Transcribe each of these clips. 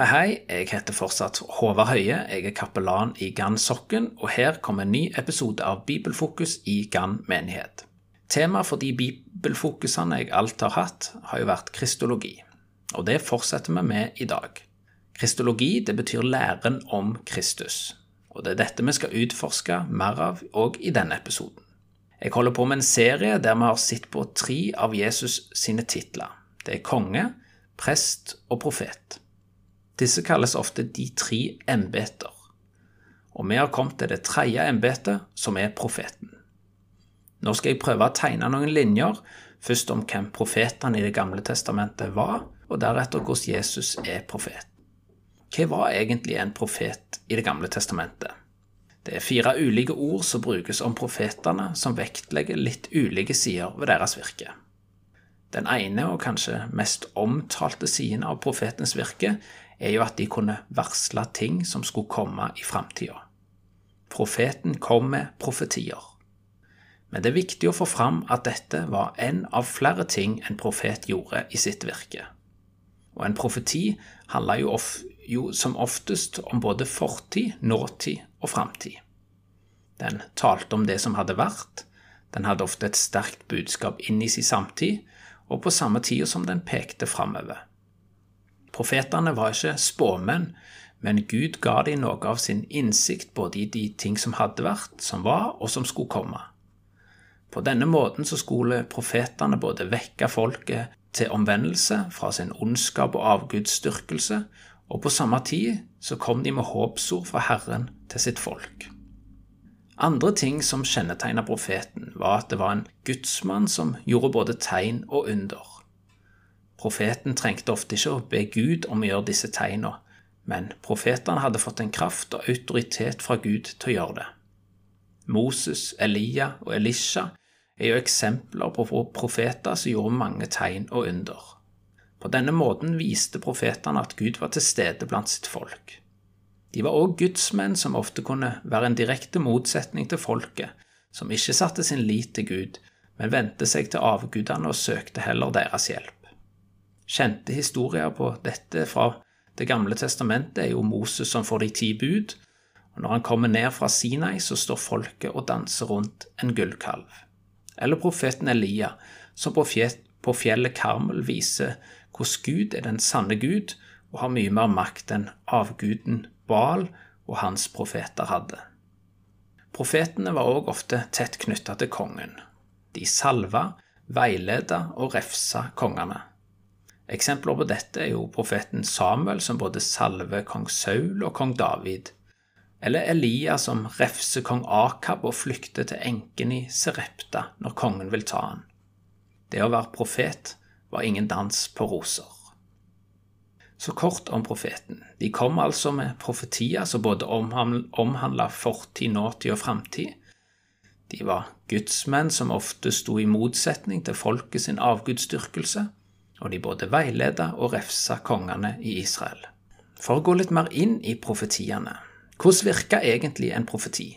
Hei, hei, jeg heter fortsatt Håvard Høie, jeg er kapellan i Gann Sokken, og her kommer en ny episode av Bibelfokus i Gann menighet. Temaet for de bibelfokusene jeg alt har hatt, har jo vært kristologi, og det fortsetter vi med i dag. Kristologi det betyr læren om Kristus, og det er dette vi skal utforske mer av òg i denne episoden. Jeg holder på med en serie der vi har sett på tre av Jesus sine titler. Det er konge, prest og profet. Disse kalles ofte de tre embeter, og vi har kommet til det tredje embetet, som er profeten. Nå skal jeg prøve å tegne noen linjer, først om hvem profetene i Det gamle testamentet var, og deretter hvordan Jesus er profet. Hva var egentlig en profet i Det gamle testamentet? Det er fire ulike ord som brukes om profetene, som vektlegger litt ulike sider ved deres virke. Den ene og kanskje mest omtalte siden av profetens virke er jo at de kunne varsle ting som skulle komme i framtida. Profeten kom med profetier. Men det er viktig å få fram at dette var en av flere ting en profet gjorde i sitt virke. Og en profeti handla jo, jo, som oftest om både fortid, nåtid og framtid. Den talte om det som hadde vært, den hadde ofte et sterkt budskap inn i sin samtid, og på samme tid som den pekte framover. Profetene var ikke spåmenn, men Gud ga dem noe av sin innsikt både i de ting som hadde vært, som var, og som skulle komme. På denne måten så skulle profetene både vekke folket til omvendelse fra sin ondskap og avgudsdyrkelse, og på samme tid så kom de med håpsord fra Herren til sitt folk. Andre ting som kjennetegna profeten, var at det var en gudsmann som gjorde både tegn og under. Profeten trengte ofte ikke å be Gud om å gjøre disse tegna, men profetene hadde fått en kraft og autoritet fra Gud til å gjøre det. Moses, Elia og Elisha er jo eksempler på profeter som gjorde mange tegn og under. På denne måten viste profetene at Gud var til stede blant sitt folk. De var òg gudsmenn som ofte kunne være en direkte motsetning til folket, som ikke satte sin lit til Gud, men vendte seg til avgudene og søkte heller deres hjelp. Kjente historier på dette fra Det gamle testamentet er jo Moses som får de ti bud, og når han kommer ned fra Sinai, så står folket og danser rundt en gullkalv. Eller profeten Elia, som på, fjellet Karmel viser hvordan Gud er den sanne Gud og har mye mer makt enn avguden Baal og hans profeter hadde. Profetene var òg ofte tett knytta til kongen. De salva, veileda og refsa kongene. Eksempler på dette er jo profeten Samuel, som både salver kong Saul og kong David, eller Elia som refser kong Akab og flykter til enken i Serepta når kongen vil ta han. Det å være profet var ingen dans på roser. Så kort om profeten. De kom altså med profetier som både omhandla fortid, nåtid og framtid. De var gudsmenn som ofte sto i motsetning til folket sin avgudsdyrkelse og de både veileda og refsa kongene i Israel. For å gå litt mer inn i profetiene, hvordan virka egentlig en profeti?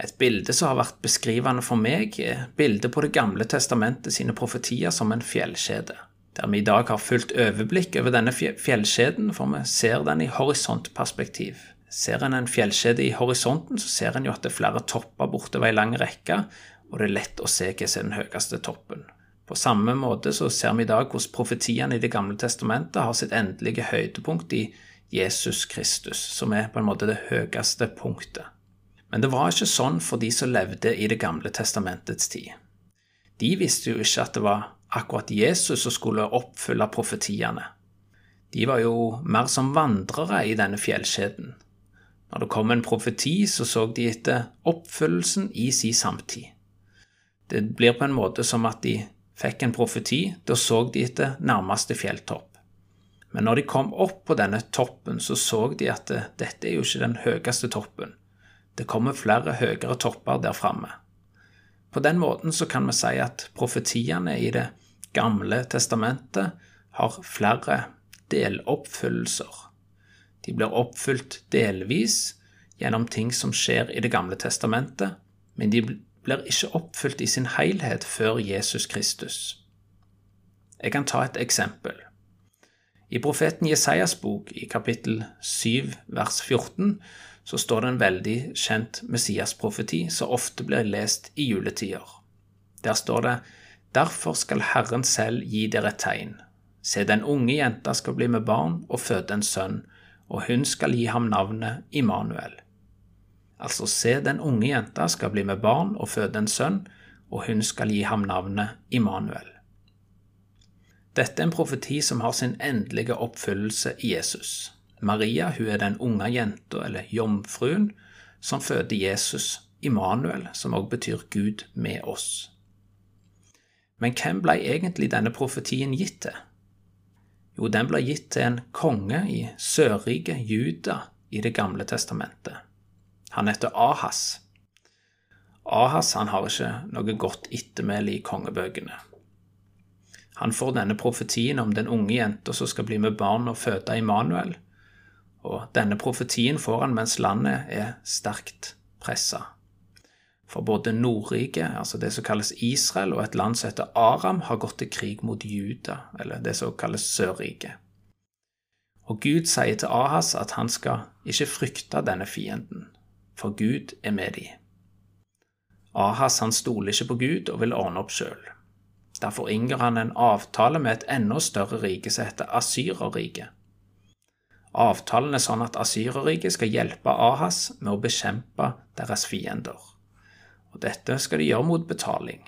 Et bilde som har vært beskrivende for meg, er bildet på Det gamle testamentet sine profetier som en fjellkjede, der vi i dag har fullt overblikk over denne fjellkjeden, for vi ser den i horisontperspektiv. Ser en en fjellkjede i horisonten, så ser en jo at det er flere topper bortover ei lang rekke, og det er lett å se hva som er den høyeste toppen. På samme måte så ser vi i dag hvordan profetiene i Det gamle testamentet har sitt endelige høydepunkt i Jesus Kristus, som er på en måte det høyeste punktet. Men det var ikke sånn for de som levde i Det gamle testamentets tid. De visste jo ikke at det var akkurat Jesus som skulle oppfylle profetiene. De var jo mer som vandrere i denne fjellkjeden. Når det kom en profeti, så så de etter oppfyllelsen i sin samtid. Det blir på en måte som at de fikk en profeti, da så de etter nærmeste fjelltopp. Men når de kom opp på denne toppen, så så de at det, dette er jo ikke den høyeste toppen. Det kommer flere høyere topper der framme. På den måten så kan vi si at profetiene i Det gamle testamentet har flere deloppfyllelser. De blir oppfylt delvis gjennom ting som skjer i Det gamle testamentet, men de blir ikke oppfylt i sin helhet før Jesus Kristus. Jeg kan ta et eksempel. I profeten Jesajas bok, i kapittel 7 vers 14, så står det en veldig kjent Messias-profeti som ofte blir lest i juletider. Der står det Derfor skal Herren selv gi dere et tegn. Se, den unge jenta skal bli med barn og føde en sønn, og hun skal gi ham navnet Immanuel. Altså, se, den unge jenta skal bli med barn og føde en sønn, og hun skal gi ham navnet Immanuel. Dette er en profeti som har sin endelige oppfyllelse i Jesus. Maria hun er den unge jenta, eller jomfruen, som føder Jesus, Immanuel, som også betyr Gud med oss. Men hvem ble egentlig denne profetien gitt til? Jo, den ble gitt til en konge i Sørriket, Juda, i Det gamle testamentet. Han heter Ahas. Ahas han har ikke noe godt ettermæle i kongebøkene. Han får denne profetien om den unge jenta som skal bli med barn og føde Immanuel, og denne profetien får han mens landet er sterkt pressa. For både Nordriket, altså det som kalles Israel, og et land som heter Aram, har gått til krig mot Juda, eller det som kalles Sørriket. Og Gud sier til Ahas at han skal ikke frykte denne fienden, for Gud er med dem. Ahas han stoler ikke på Gud og vil ordne opp sjøl. Derfor inngår han en avtale med et enda større rike som heter Asyrerriket. Avtalen er sånn at Asyrerriket skal hjelpe Ahas med å bekjempe deres fiender og dette skal de gjøre mot betaling.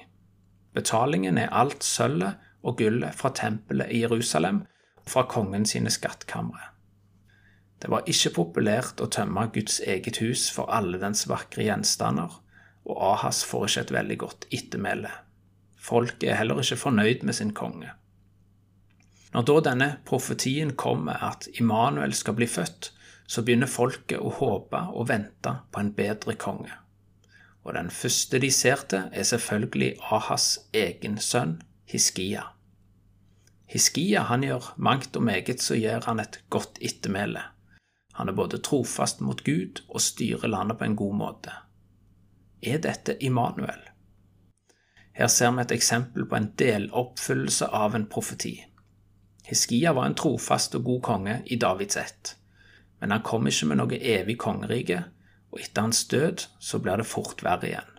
Betalingen er alt sølvet og gullet fra tempelet i Jerusalem og fra kongen sine skattkamre. Det var ikke populært å tømme Guds eget hus for alle dens vakre gjenstander, og Ahas får ikke et veldig godt ettermæle. Folket er heller ikke fornøyd med sin konge. Når da denne profetien kommer at Immanuel skal bli født, så begynner folket å håpe og vente på en bedre konge og den første de ser til, er selvfølgelig Ahas egen sønn, Hiskia. Hiskia han gjør mangt og meget, så gjør han et godt ettermæle. Han er både trofast mot Gud og styrer landet på en god måte. Er dette Immanuel? Her ser vi et eksempel på en deloppfyllelse av en profeti. Hiskia var en trofast og god konge i Davids ett, men han kom ikke med noe evig kongerike, og etter hans død så blir det fort verre igjen.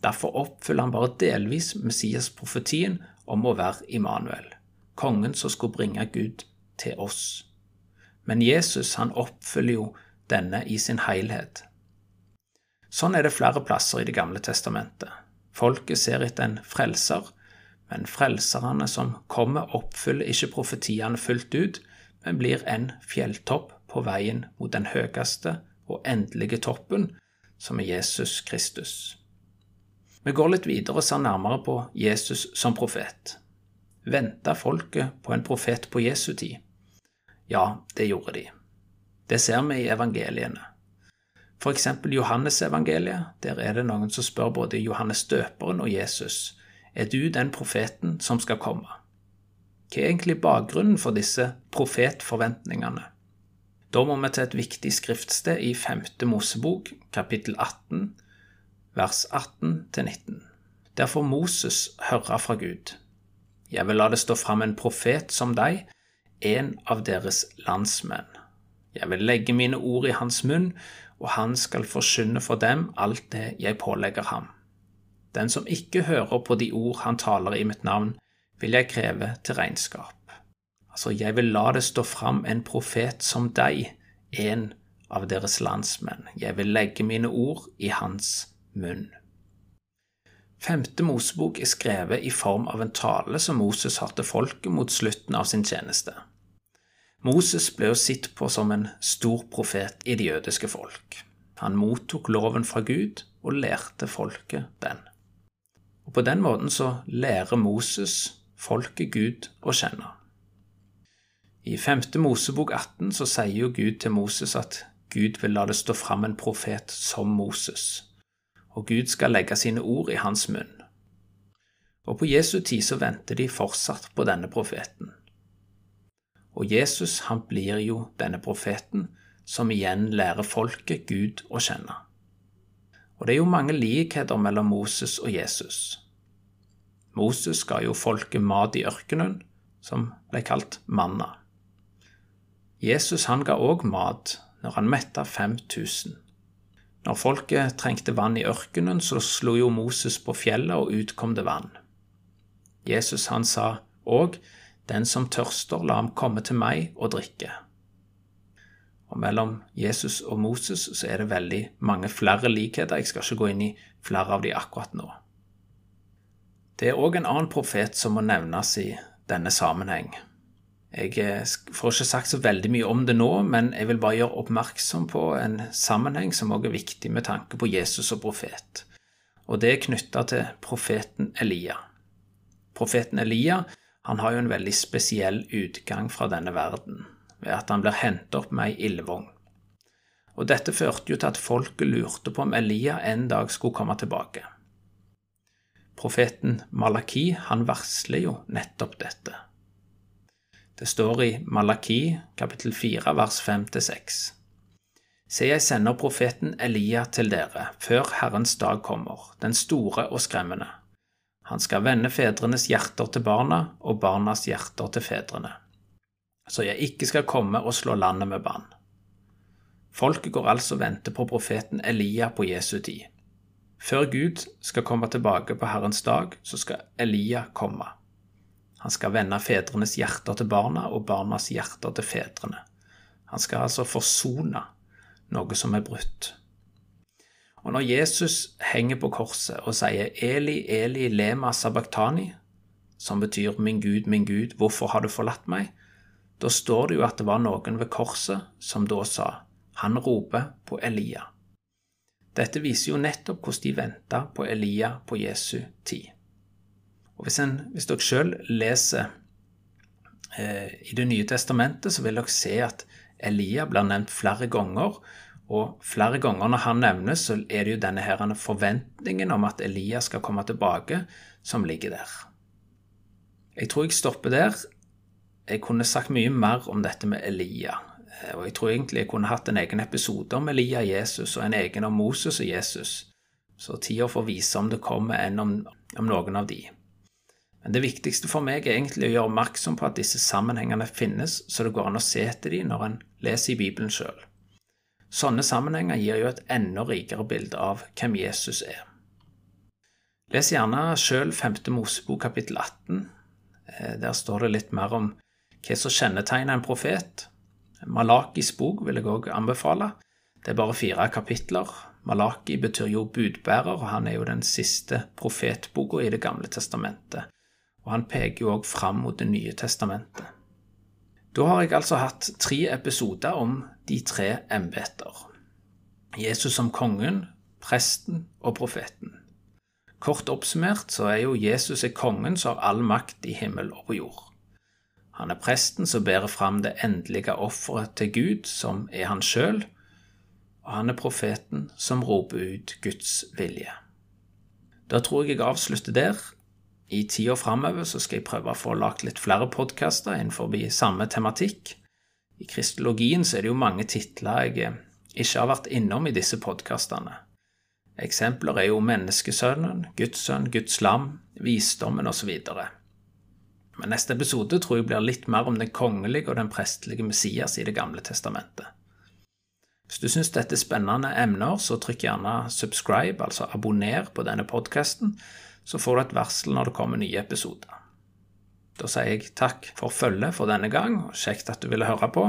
Derfor oppfyller han bare delvis Messias-profetien om å være Immanuel, kongen som skulle bringe Gud til oss. Men Jesus han oppfyller jo denne i sin helhet. Sånn er det flere plasser i Det gamle testamentet. Folket ser etter en frelser, men frelserne som kommer, oppfyller ikke profetiene fullt ut, men blir en fjelltopp på veien mot den høyeste og endelige toppen, som er Jesus Kristus. Vi går litt videre og ser nærmere på Jesus som profet. Venta folket på en profet på Jesu tid? Ja, det gjorde de. Det ser vi i evangeliene. For eksempel Johannesevangeliet, der er det noen som spør både Johannes døperen og Jesus er du den profeten som skal komme. Hva er egentlig bakgrunnen for disse profetforventningene? Da må vi til et viktig skriftsted i 5. Mosebok, kapittel 18, vers 18-19. Der får Moses høre fra Gud. Jeg vil la det stå fram en profet som deg, en av deres landsmenn. Jeg vil legge mine ord i hans munn, og han skal forkynne for dem alt det jeg pålegger ham. Den som ikke hører på de ord han taler i mitt navn, vil jeg kreve til regnskap. Altså, jeg vil la det stå fram en profet som deg, en av deres landsmenn. Jeg vil legge mine ord i hans munn. Femte Mosebok er skrevet i form av en tale som Moses har til folket mot slutten av sin tjeneste. Moses ble jo sett på som en stor profet i det jødiske folk. Han mottok loven fra Gud og lærte folket den. Og På den måten så lærer Moses folket Gud å kjenne. I 5. Mosebok 18 så sier jo Gud til Moses at Gud vil la det stå fram en profet som Moses, og Gud skal legge sine ord i hans munn. Og på Jesu tid så venter de fortsatt på denne profeten. Og Jesus han blir jo denne profeten, som igjen lærer folket Gud å kjenne. Og det er jo mange likheter mellom Moses og Jesus. Moses ga jo folket mat i ørkenen, som ble kalt manna. Jesus han ga òg mat når han metta 5000. Når folket trengte vann i ørkenen, så slo jo Moses på fjellet, og ut kom det vann. Jesus han sa òg, Den som tørster, la ham komme til meg og drikke. Og mellom Jesus og Moses så er det veldig mange flere likheter. Jeg skal ikke gå inn i flere av de akkurat nå. Det er òg en annen profet som må nevnes i denne sammenheng. Jeg eh, får ikke sagt så veldig mye om det nå, men jeg vil bare gjøre oppmerksom på en sammenheng som også er viktig med tanke på Jesus og profet. Og det er knytta til profeten Elia. Profeten Elia han har jo en veldig spesiell utgang fra denne verden, ved at han blir hentet opp med ei ildvogn. Og dette førte jo til at folket lurte på om Elia en dag skulle komme tilbake. Profeten Malaki han varsler jo nettopp dette. Det står i Malaki kapittel 4 vers 5-6. Se, jeg sender profeten Elia til dere, før Herrens dag kommer, den store og skremmende. Han skal vende fedrenes hjerter til barna og barnas hjerter til fedrene, så jeg ikke skal komme og slå landet med bann. Folket går altså og venter på profeten Elia på Jesu tid. Før Gud skal komme tilbake på Herrens dag, så skal Elia komme. Han skal vende fedrenes hjerter til barna og barnas hjerter til fedrene. Han skal altså forsone noe som er brutt. Og når Jesus henger på korset og sier Eli, Eli, lema sabachthani, som betyr Min Gud, min Gud, hvorfor har du forlatt meg? Da står det jo at det var noen ved korset som da sa, Han roper på Elia. Dette viser jo nettopp hvordan de venta på Elia på Jesu tid. Hvis, en, hvis dere sjøl leser eh, i Det nye testamentet, så vil dere se at Elia blir nevnt flere ganger. Og flere ganger når han nevnes, så er det jo denne her forventningen om at Elia skal komme tilbake, som ligger der. Jeg tror jeg stopper der. Jeg kunne sagt mye mer om dette med Elia. Eh, og jeg tror egentlig jeg kunne hatt en egen episode om Elia og Jesus, og en egen om Moses og Jesus. Så tida får vise om det kommer en om, om noen av de. Men det viktigste for meg er egentlig å gjøre oppmerksom på at disse sammenhengene finnes, så det går an å se etter dem når en leser i Bibelen sjøl. Sånne sammenhenger gir jo et enda rikere bilde av hvem Jesus er. Les gjerne sjøl 5. Mosebok kapittel 18. Eh, der står det litt mer om hva som kjennetegner en profet. Malakis bok vil jeg òg anbefale. Det er bare fire kapitler. Malaki betyr jo budbærer, og han er jo den siste profetboka i Det gamle testamentet og han peker jo òg fram mot Det nye testamentet. Da har jeg altså hatt tre episoder om de tre embeter. Jesus som kongen, presten og profeten. Kort oppsummert så er jo Jesus er kongen som har all makt i himmel og på jord. Han er presten som bærer fram det endelige offeret til Gud, som er han sjøl, og han er profeten som roper ut Guds vilje. Da tror jeg jeg avslutter der, i tida framover skal jeg prøve å få lagt litt flere podkaster innenfor samme tematikk. I kristologien er det jo mange titler jeg eh, ikke har vært innom i disse podkastene. Eksempler er jo Menneskesønnen, Guds sønn, Guds lam, Visdommen osv. Men neste episode tror jeg blir litt mer om den kongelige og den prestelige Messias i Det gamle testamentet. Hvis du syns dette er spennende emner, så trykk gjerne subscribe, altså abonner på denne podkasten, så får du et varsel når det kommer nye episoder. Da sier jeg takk for følget for denne gang, og kjekt at du ville høre på.